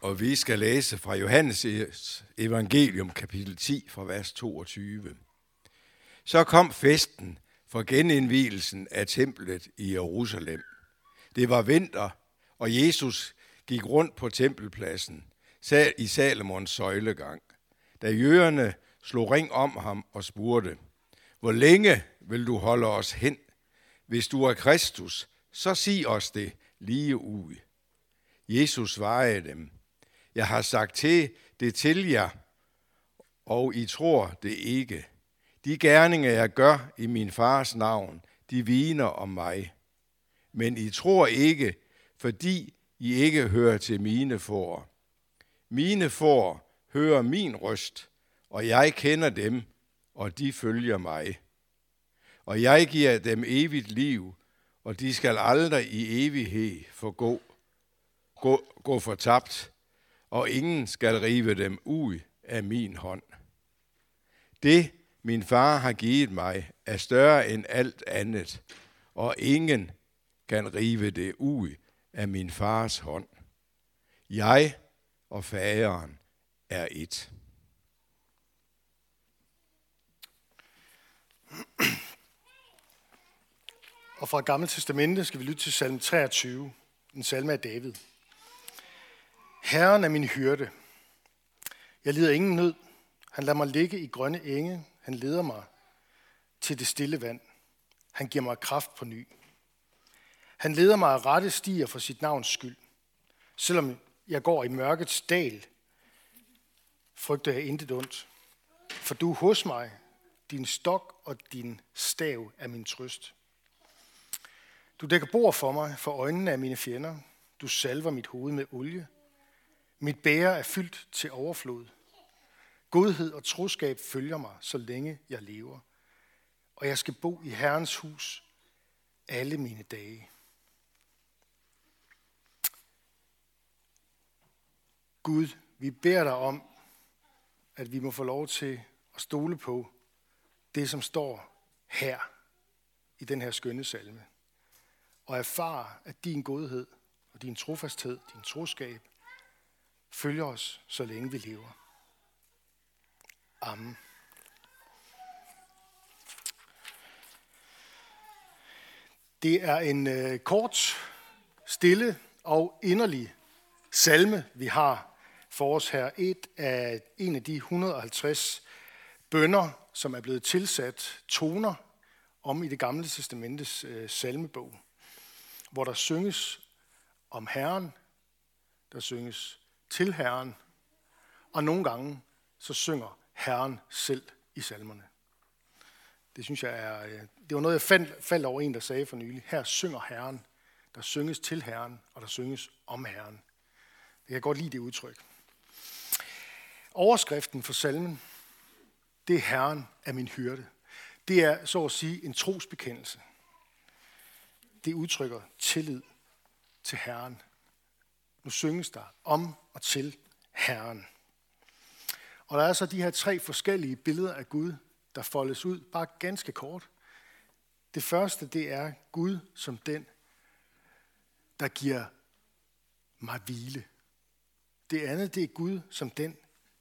og vi skal læse fra Johannes evangelium kapitel 10 fra vers 22. Så kom festen for genindvielsen af templet i Jerusalem. Det var vinter, og Jesus gik rundt på tempelpladsen i Salomons søjlegang. Da jøderne slog ring om ham og spurgte, hvor længe vil du holde os hen? Hvis du er Kristus, så sig os det lige ud. Jesus svarede dem, jeg har sagt til det til jer, og I tror det ikke. De gerninger, jeg gør i min fars navn, de viner om mig. Men I tror ikke, fordi I ikke hører til mine får. Mine får hører min røst, og jeg kender dem, og de følger mig. Og jeg giver dem evigt liv, og de skal aldrig i evighed forgå, gå, gå fortabt, og ingen skal rive dem ud af min hånd. Det, min far har givet mig, er større end alt andet, og ingen kan rive det ud af min fars hånd. Jeg og faderen er et. Og fra Gamle Testamente skal vi lytte til salme 23, en salme af David. Herren er min hyrde. Jeg lider ingen nød. Han lader mig ligge i grønne enge. Han leder mig til det stille vand. Han giver mig kraft på ny. Han leder mig af rette stier for sit navns skyld. Selvom jeg går i mørkets dal, frygter jeg intet ondt. For du er hos mig, din stok og din stav er min trøst. Du dækker bord for mig for øjnene af mine fjender. Du salver mit hoved med olie. Mit bære er fyldt til overflod. Godhed og troskab følger mig, så længe jeg lever. Og jeg skal bo i Herrens hus alle mine dage. Gud, vi beder dig om, at vi må få lov til at stole på det, som står her i den her skønne salme. Og erfare, at din godhed og din trofasthed, din troskab, følger os, så længe vi lever. Amen. Det er en øh, kort, stille og inderlig salme, vi har for os her. Et af, en af de 150 bønder, som er blevet tilsat toner om i det gamle testamentes øh, salmebog, hvor der synges om Herren, der synges til Herren, og nogle gange så synger Herren selv i salmerne. Det synes jeg er, øh, det var noget, jeg fandt, faldt over en, der sagde for nylig. Her synger Herren, der synges til Herren, og der synges om Herren. Jeg kan godt lide det udtryk. Overskriften for salmen, det er Herren er min hyrde. Det er så at sige en trosbekendelse. Det udtrykker tillid til Herren. Nu synges der om og til Herren. Og der er så de her tre forskellige billeder af Gud, der foldes ud, bare ganske kort. Det første, det er Gud som den, der giver mig hvile. Det andet, det er Gud som den,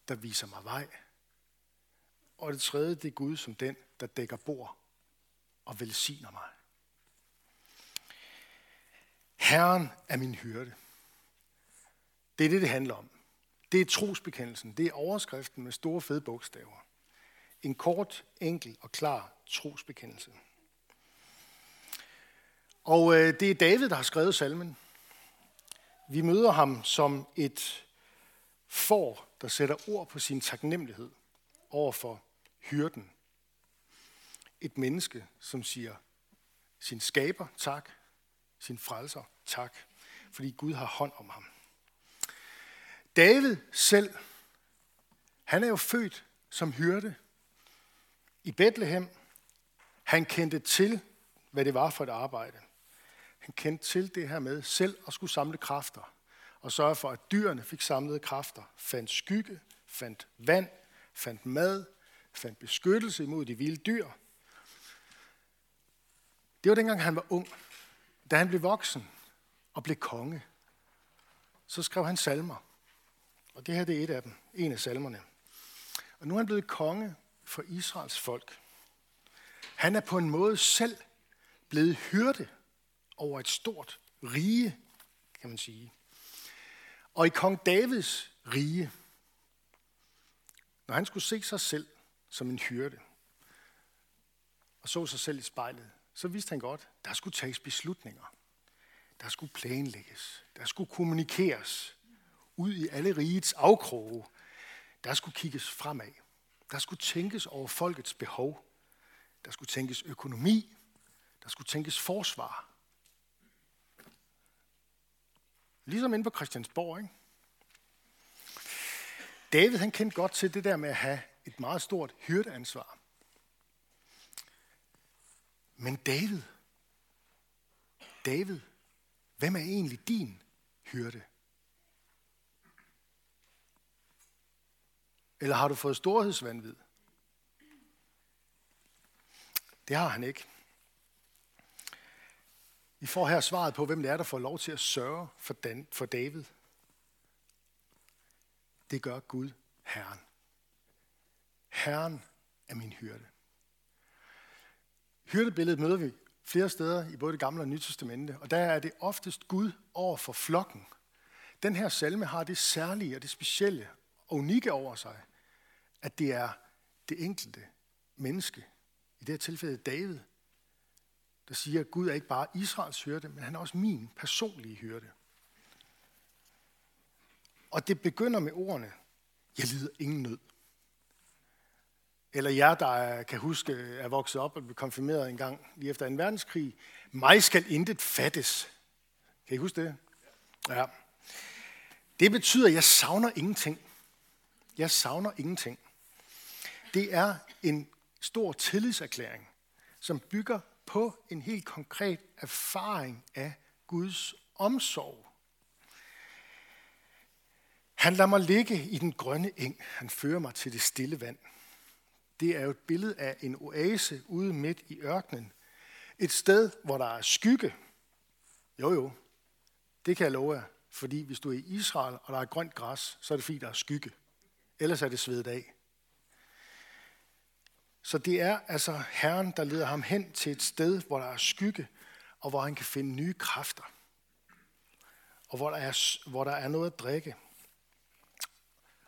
der viser mig vej. Og det tredje, det er Gud som den, der dækker bord og velsigner mig. Herren er min hyrde. Det er det, det handler om. Det er trosbekendelsen. Det er overskriften med store fede bogstaver. En kort, enkel og klar trosbekendelse. Og øh, det er David, der har skrevet salmen. Vi møder ham som et får, der sætter ord på sin taknemmelighed over for hyrden. Et menneske, som siger sin skaber tak, sin frelser tak, fordi Gud har hånd om ham. David selv, han er jo født som hyrde i Bethlehem. Han kendte til, hvad det var for et arbejde. Han kendte til det her med selv at skulle samle kræfter og sørge for, at dyrene fik samlede kræfter, fandt skygge, fandt vand, fandt mad, fandt beskyttelse imod de vilde dyr. Det var dengang, han var ung. Da han blev voksen og blev konge, så skrev han salmer. Og det her det er et af dem, en af salmerne. Og nu er han blevet konge for Israels folk. Han er på en måde selv blevet hyrde over et stort rige, kan man sige. Og i kong Davids rige, når han skulle se sig selv som en hyrde, og så sig selv i spejlet, så vidste han godt, der skulle tages beslutninger. Der skulle planlægges. Der skulle kommunikeres ud i alle rigets afkroge. Der skulle kigges fremad. Der skulle tænkes over folkets behov. Der skulle tænkes økonomi. Der skulle tænkes forsvar. Ligesom inde på Christiansborg, ikke? David han kendte godt til det der med at have et meget stort hyrdeansvar. Men David, David, hvem er egentlig din hyrde? Eller har du fået storhedsvandvid? Det har han ikke. Vi får her svaret på, hvem det er, der får lov til at sørge for, Dan, for David. Det gør Gud, Herren. Herren er min hyrde. Hyrdebilledet møder vi flere steder i både det gamle og nye testamente, og der er det oftest Gud over for flokken. Den her salme har det særlige og det specielle og unikke over sig, at det er det enkelte menneske, i det her tilfælde David, der siger, at Gud er ikke bare Israels hyrde, men han er også min personlige hyrde. Og det begynder med ordene, jeg lider ingen nød. Eller jer, der kan huske, er vokset op og blev konfirmeret en gang lige efter en verdenskrig. Mig skal intet fattes. Kan I huske det? Ja. Det betyder, at jeg savner ingenting. Jeg savner ingenting. Det er en stor tillidserklæring, som bygger på en helt konkret erfaring af Guds omsorg. Han lader mig ligge i den grønne eng. Han fører mig til det stille vand. Det er jo et billede af en oase ude midt i ørkenen. Et sted, hvor der er skygge. Jo jo, det kan jeg love jer. Fordi hvis du er i Israel, og der er grønt græs, så er det fordi, der er skygge. Ellers er det svedet af. Så det er altså Herren, der leder ham hen til et sted, hvor der er skygge, og hvor han kan finde nye kræfter. Og hvor der er, hvor der er noget at drikke.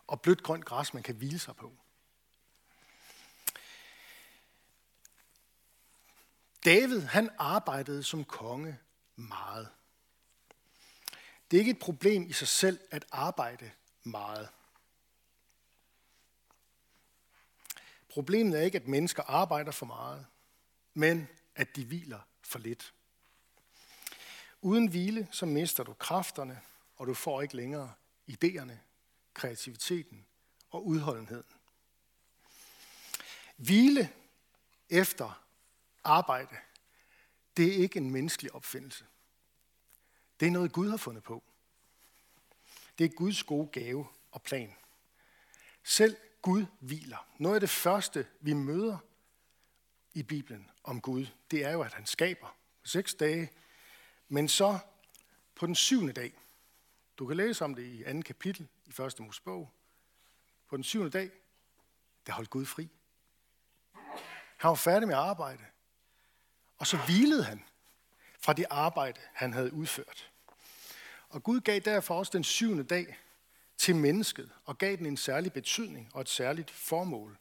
Og blødt grønt græs, man kan hvile sig på. David, han arbejdede som konge meget. Det er ikke et problem i sig selv at arbejde meget. Problemet er ikke, at mennesker arbejder for meget, men at de hviler for lidt. Uden hvile, så mister du kræfterne, og du får ikke længere idéerne, kreativiteten og udholdenheden. Hvile efter arbejde, det er ikke en menneskelig opfindelse. Det er noget, Gud har fundet på. Det er Guds gode gave og plan. Selv Gud hviler. Noget af det første, vi møder i Bibelen om Gud, det er jo, at han skaber på seks dage, men så på den syvende dag. Du kan læse om det i andet kapitel i første Mosebog. På den syvende dag, der holdt Gud fri. Han var færdig med at arbejde. Og så hvilede han fra det arbejde, han havde udført. Og Gud gav derfor også den syvende dag til mennesket og gav den en særlig betydning og et særligt formål.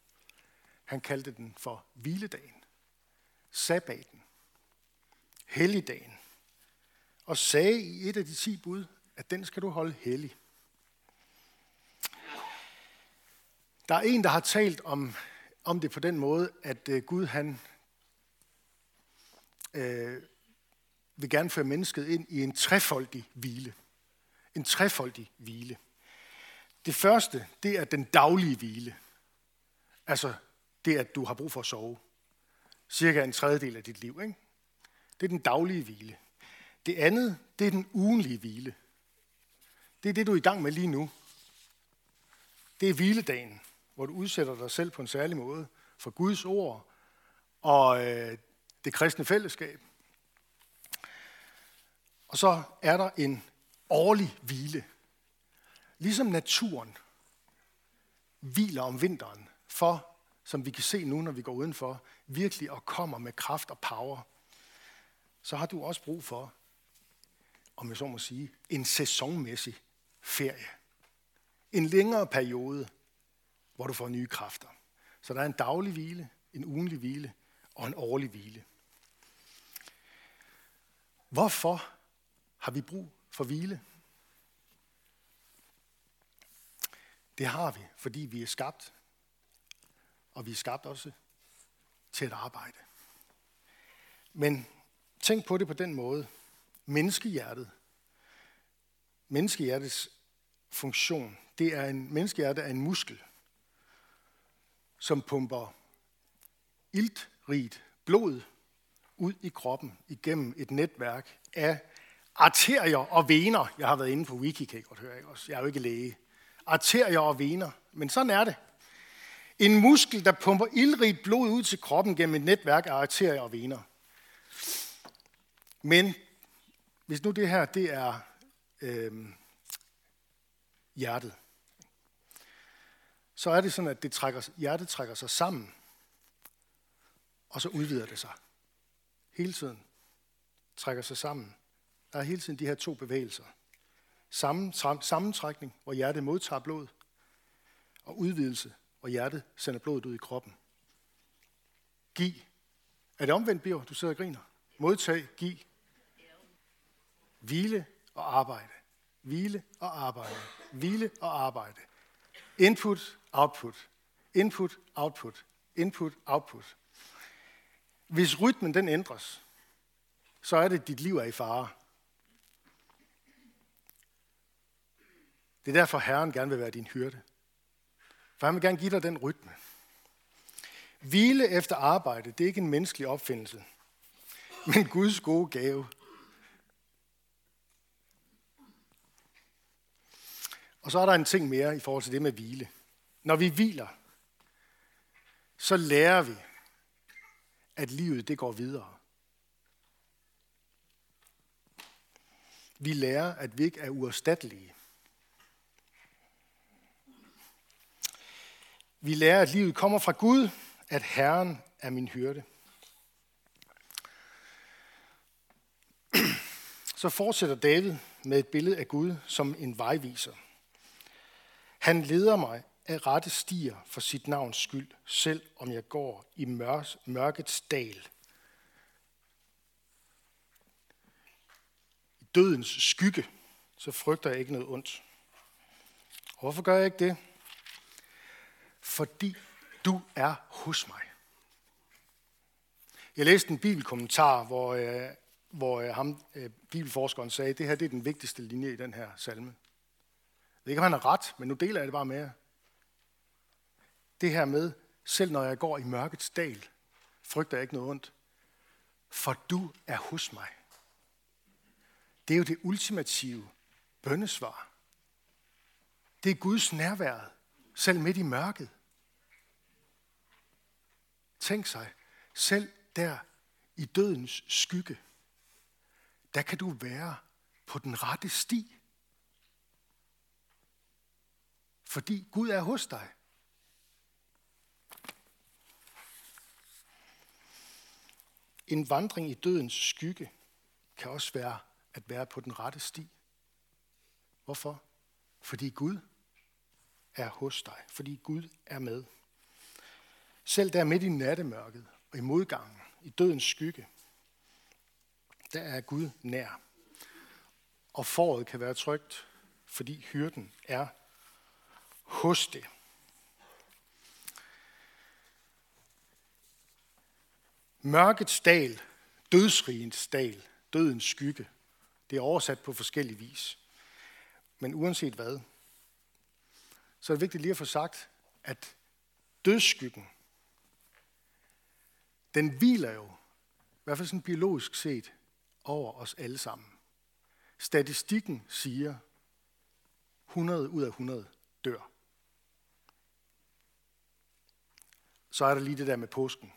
Han kaldte den for hviledagen, sabbaten, helligdagen, og sagde i et af de ti bud, at den skal du holde hellig. Der er en, der har talt om, om det på den måde, at øh, Gud han øh, vil gerne føre mennesket ind i en trefoldig hvile. En trefoldig hvile. Det første, det er den daglige hvile. Altså det, at du har brug for at sove. Cirka en tredjedel af dit liv. Ikke? Det er den daglige hvile. Det andet, det er den ugenlige hvile. Det er det, du er i gang med lige nu. Det er hviledagen, hvor du udsætter dig selv på en særlig måde for Guds ord og øh, det kristne fællesskab. Og så er der en årlig hvile. Ligesom naturen hviler om vinteren, for, som vi kan se nu, når vi går udenfor, virkelig og kommer med kraft og power, så har du også brug for, om jeg så må sige, en sæsonmæssig ferie. En længere periode, hvor du får nye kræfter. Så der er en daglig hvile, en ugenlig hvile og en årlig hvile. Hvorfor har vi brug for hvile? Det har vi, fordi vi er skabt, og vi er skabt også til at arbejde. Men tænk på det på den måde. Menneskehjertet, menneskehjertets funktion, det er en menneskehjerte er en muskel, som pumper iltrigt blod ud i kroppen igennem et netværk af arterier og vener. Jeg har været inde på wiki, kan I godt høre, ikke også? Jeg er jo ikke læge. Arterier og vener. Men sådan er det. En muskel, der pumper ildrigt blod ud til kroppen gennem et netværk af arterier og vener. Men hvis nu det her, det er øh, hjertet, så er det sådan, at det trækker, hjertet trækker sig sammen, og så udvider det sig. Hele tiden trækker sig sammen. Der er hele tiden de her to bevægelser. Sammentrækning, hvor hjertet modtager blod, og udvidelse, hvor hjertet sender blodet ud i kroppen. Giv. Er det omvendt, Biver? Du sidder og griner. Modtag, giv. Hvile og arbejde. Hvile og arbejde. Hvile og arbejde. Input, output. Input, output. Input, output. Hvis rytmen den ændres, så er det, at dit liv er i fare. Det er derfor, Herren gerne vil være din hyrde. For han vil gerne give dig den rytme. Hvile efter arbejde, det er ikke en menneskelig opfindelse, men Guds gode gave. Og så er der en ting mere i forhold til det med hvile. Når vi hviler, så lærer vi, at livet det går videre. Vi lærer, at vi ikke er uerstattelige. Vi lærer, at livet kommer fra Gud, at Herren er min hyrde. Så fortsætter David med et billede af Gud som en vejviser. Han leder mig af rette stier for sit navns skyld, selv om jeg går i mørkets dal. I dødens skygge, så frygter jeg ikke noget ondt. Og hvorfor gør jeg ikke det? Fordi du er hos mig. Jeg læste en bibelkommentar, hvor, øh, hvor øh, ham, øh, bibelforskeren sagde, at det her det er den vigtigste linje i den her salme. Jeg ved ikke, om han har ret, men nu deler jeg det bare med jer. Det her med, selv når jeg går i mørkets dal, frygter jeg ikke noget ondt, for du er hos mig. Det er jo det ultimative bøndesvar. Det er Guds nærvær, selv midt i mørket. Tænk sig, selv der i dødens skygge, der kan du være på den rette sti. Fordi Gud er hos dig. En vandring i dødens skygge kan også være at være på den rette sti. Hvorfor? Fordi Gud er hos dig. Fordi Gud er med. Selv der midt i nattemørket og i modgangen, i dødens skygge, der er Gud nær. Og foråret kan være trygt, fordi hyrden er hos det. Mørkets dal, dødsrigens dal, dødens skygge, det er oversat på forskellig vis. Men uanset hvad, så er det vigtigt lige at få sagt, at dødsskyggen, den hviler jo, i hvert fald sådan biologisk set, over os alle sammen. Statistikken siger, 100 ud af 100 dør. Så er der lige det der med påsken.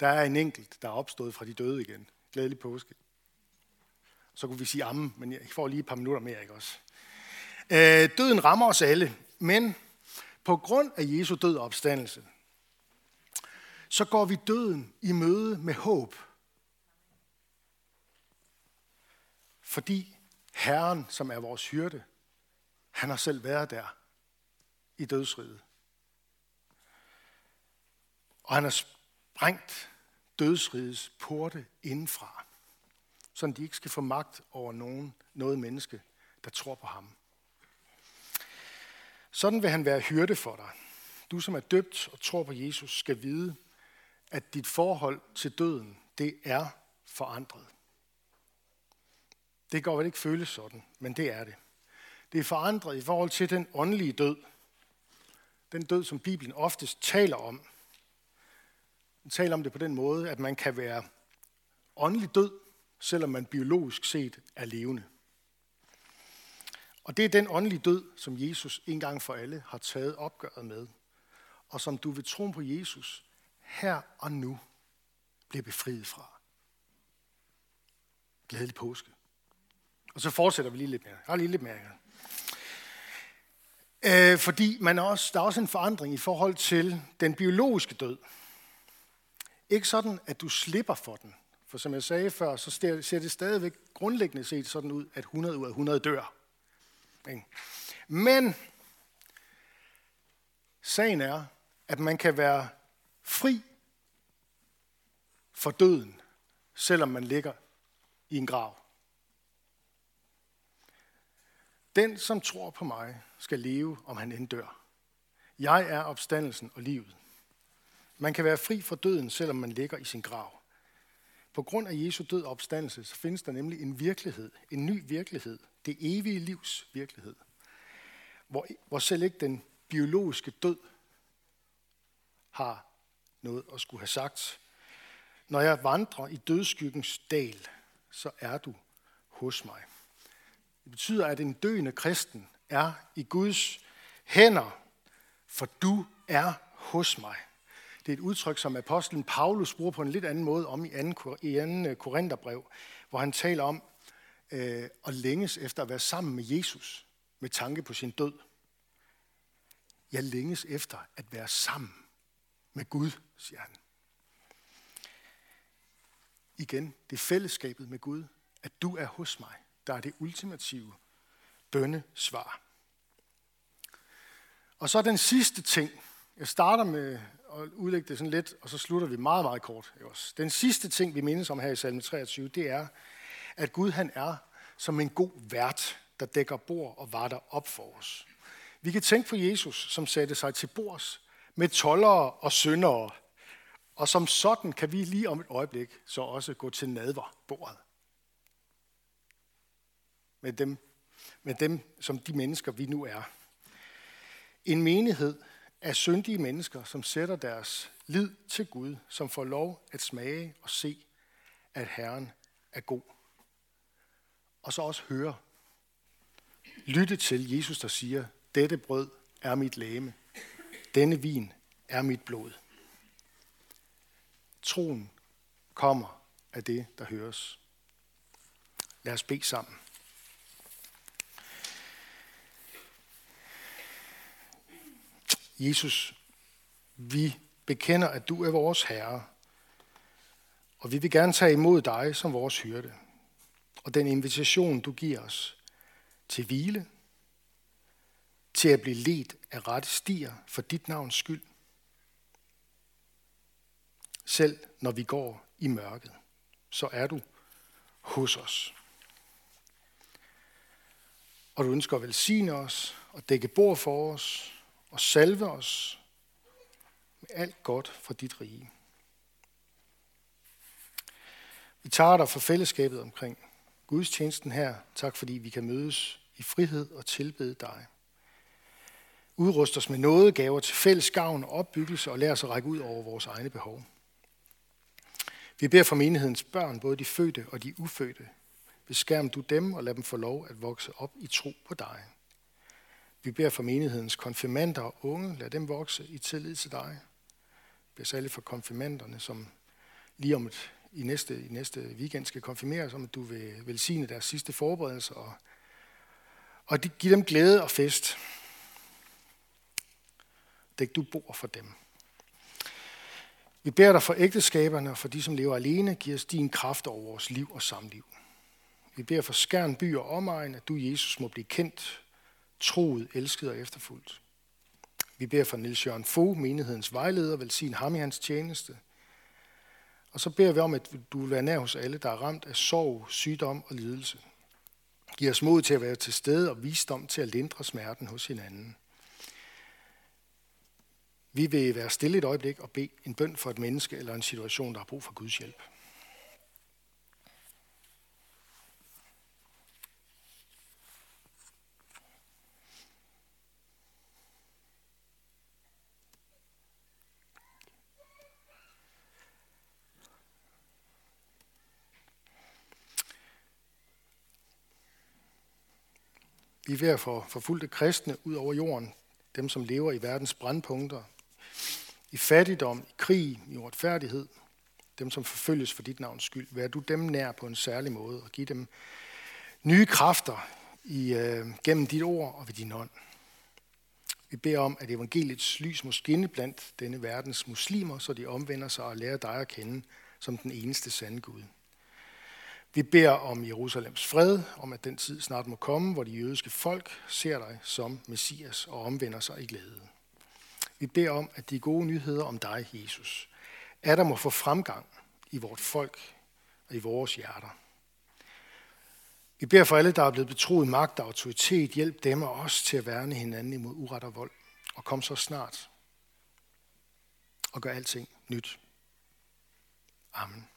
Der er en enkelt, der er opstået fra de døde igen. Glædelig påske. Så kunne vi sige ammen, men jeg får lige et par minutter mere, ikke også? Øh, døden rammer os alle, men på grund af Jesu død og opstandelse, så går vi døden i møde med håb. Fordi Herren, som er vores hyrde, han har selv været der i dødsriget. Og han har sprængt dødsrigets porte indenfra, så de ikke skal få magt over nogen, noget menneske, der tror på ham. Sådan vil han være hyrde for dig. Du, som er døbt og tror på Jesus, skal vide, at dit forhold til døden, det er forandret. Det går vel ikke føles sådan, men det er det. Det er forandret i forhold til den åndelige død. Den død, som Bibelen oftest taler om. Den taler om det på den måde, at man kan være åndelig død, selvom man biologisk set er levende. Og det er den åndelige død, som Jesus en gang for alle har taget opgøret med, og som du ved troen på Jesus her og nu bliver befriet fra. Glædelig påske. Og så fortsætter vi lige lidt mere. Jeg lige lidt mere. Øh, fordi man er også, der er også en forandring i forhold til den biologiske død. Ikke sådan, at du slipper for den. For som jeg sagde før, så ser det stadigvæk grundlæggende set sådan ud, at 100 ud af 100 dør. Men sagen er, at man kan være fri for døden, selvom man ligger i en grav. Den, som tror på mig, skal leve, om han end dør. Jeg er opstandelsen og livet. Man kan være fri fra døden, selvom man ligger i sin grav. På grund af Jesu død og opstandelse, så findes der nemlig en virkelighed, en ny virkelighed, det evige livs virkelighed, hvor, hvor selv ikke den biologiske død har noget at skulle have sagt. Når jeg vandrer i dødskyggens dal, så er du hos mig. Det betyder, at en døende kristen er i Guds hænder, for du er hos mig. Det er et udtryk, som apostlen Paulus bruger på en lidt anden måde om i 2. Øh, Korintherbrev, hvor han taler om øh, og længes efter at være sammen med Jesus med tanke på sin død. Jeg længes efter at være sammen med Gud, siger han. Igen, det er fællesskabet med Gud, at du er hos mig, der er det ultimative bønnesvar. Og så den sidste ting. Jeg starter med at udlægge det sådan lidt, og så slutter vi meget, meget kort. Den sidste ting, vi mindes om her i salme 23, det er, at Gud han er som en god vært, der dækker bord og varter op for os. Vi kan tænke på Jesus, som satte sig til bords med tollere og syndere, og som sådan kan vi lige om et øjeblik så også gå til nadverbordet. Med dem, med dem, som de mennesker, vi nu er. En menighed af syndige mennesker, som sætter deres lid til Gud, som får lov at smage og se, at Herren er god. Og så også høre, lytte til Jesus, der siger, dette brød er mit læme, denne vin er mit blod. Troen kommer af det, der høres. Lad os bede sammen. Jesus, vi bekender, at du er vores Herre, og vi vil gerne tage imod dig som vores hyrde, og den invitation, du giver os til hvile, til at blive ledt af rette stier for dit navns skyld, selv når vi går i mørket, så er du hos os. Og du ønsker at velsigne os og dække bord for os og salve os med alt godt fra dit rige. Vi tager dig for fællesskabet omkring Guds tjenesten her. Tak fordi vi kan mødes i frihed og tilbede dig. Udrust os med noget gaver til fælles gavn og opbyggelse og lær os at række ud over vores egne behov. Vi beder for menighedens børn, både de fødte og de ufødte. Beskærm du dem og lad dem få lov at vokse op i tro på dig. Vi beder for menighedens konfirmander og unge, lad dem vokse i tillid til dig. Vi beder særligt for konfirmanderne, som lige om et, i, næste, i næste weekend skal konfirmeres, om at du vil velsigne deres sidste forberedelser og, Og give dem glæde og fest. Dæk du bor for dem. Vi beder dig for ægteskaberne og for de, som lever alene. Giv os din kraft over vores liv og samliv. Vi beder for Skærn by og omegn, at du, Jesus, må blive kendt, troet, elsket og efterfulgt. Vi beder for Nils Jørgen Fogh, menighedens vejleder, velsign ham i hans tjeneste. Og så beder vi om, at du vil være nær hos alle, der er ramt af sorg, sygdom og lidelse. Giv os mod til at være til stede og visdom til at lindre smerten hos hinanden. Vi vil være stille et øjeblik og bede en bøn for et menneske eller en situation, der har brug for Guds hjælp. Vi er ved at få forfulgte kristne ud over jorden, dem som lever i verdens brandpunkter, i fattigdom, i krig, i uretfærdighed, dem som forfølges for dit navns skyld. Vær du dem nær på en særlig måde og giv dem nye kræfter i, øh, gennem dit ord og ved din ånd. Vi beder om, at evangeliets lys må skinne blandt denne verdens muslimer, så de omvender sig og lærer dig at kende som den eneste sande Gud. Vi beder om Jerusalems fred, om at den tid snart må komme, hvor de jødiske folk ser dig som Messias og omvender sig i glæde. Vi beder om, at de gode nyheder om dig, Jesus, er der må få fremgang i vort folk og i vores hjerter. Vi beder for alle, der er blevet betroet magt og autoritet, hjælp dem og os til at værne hinanden imod uret og vold. Og kom så snart og gør alting nyt. Amen.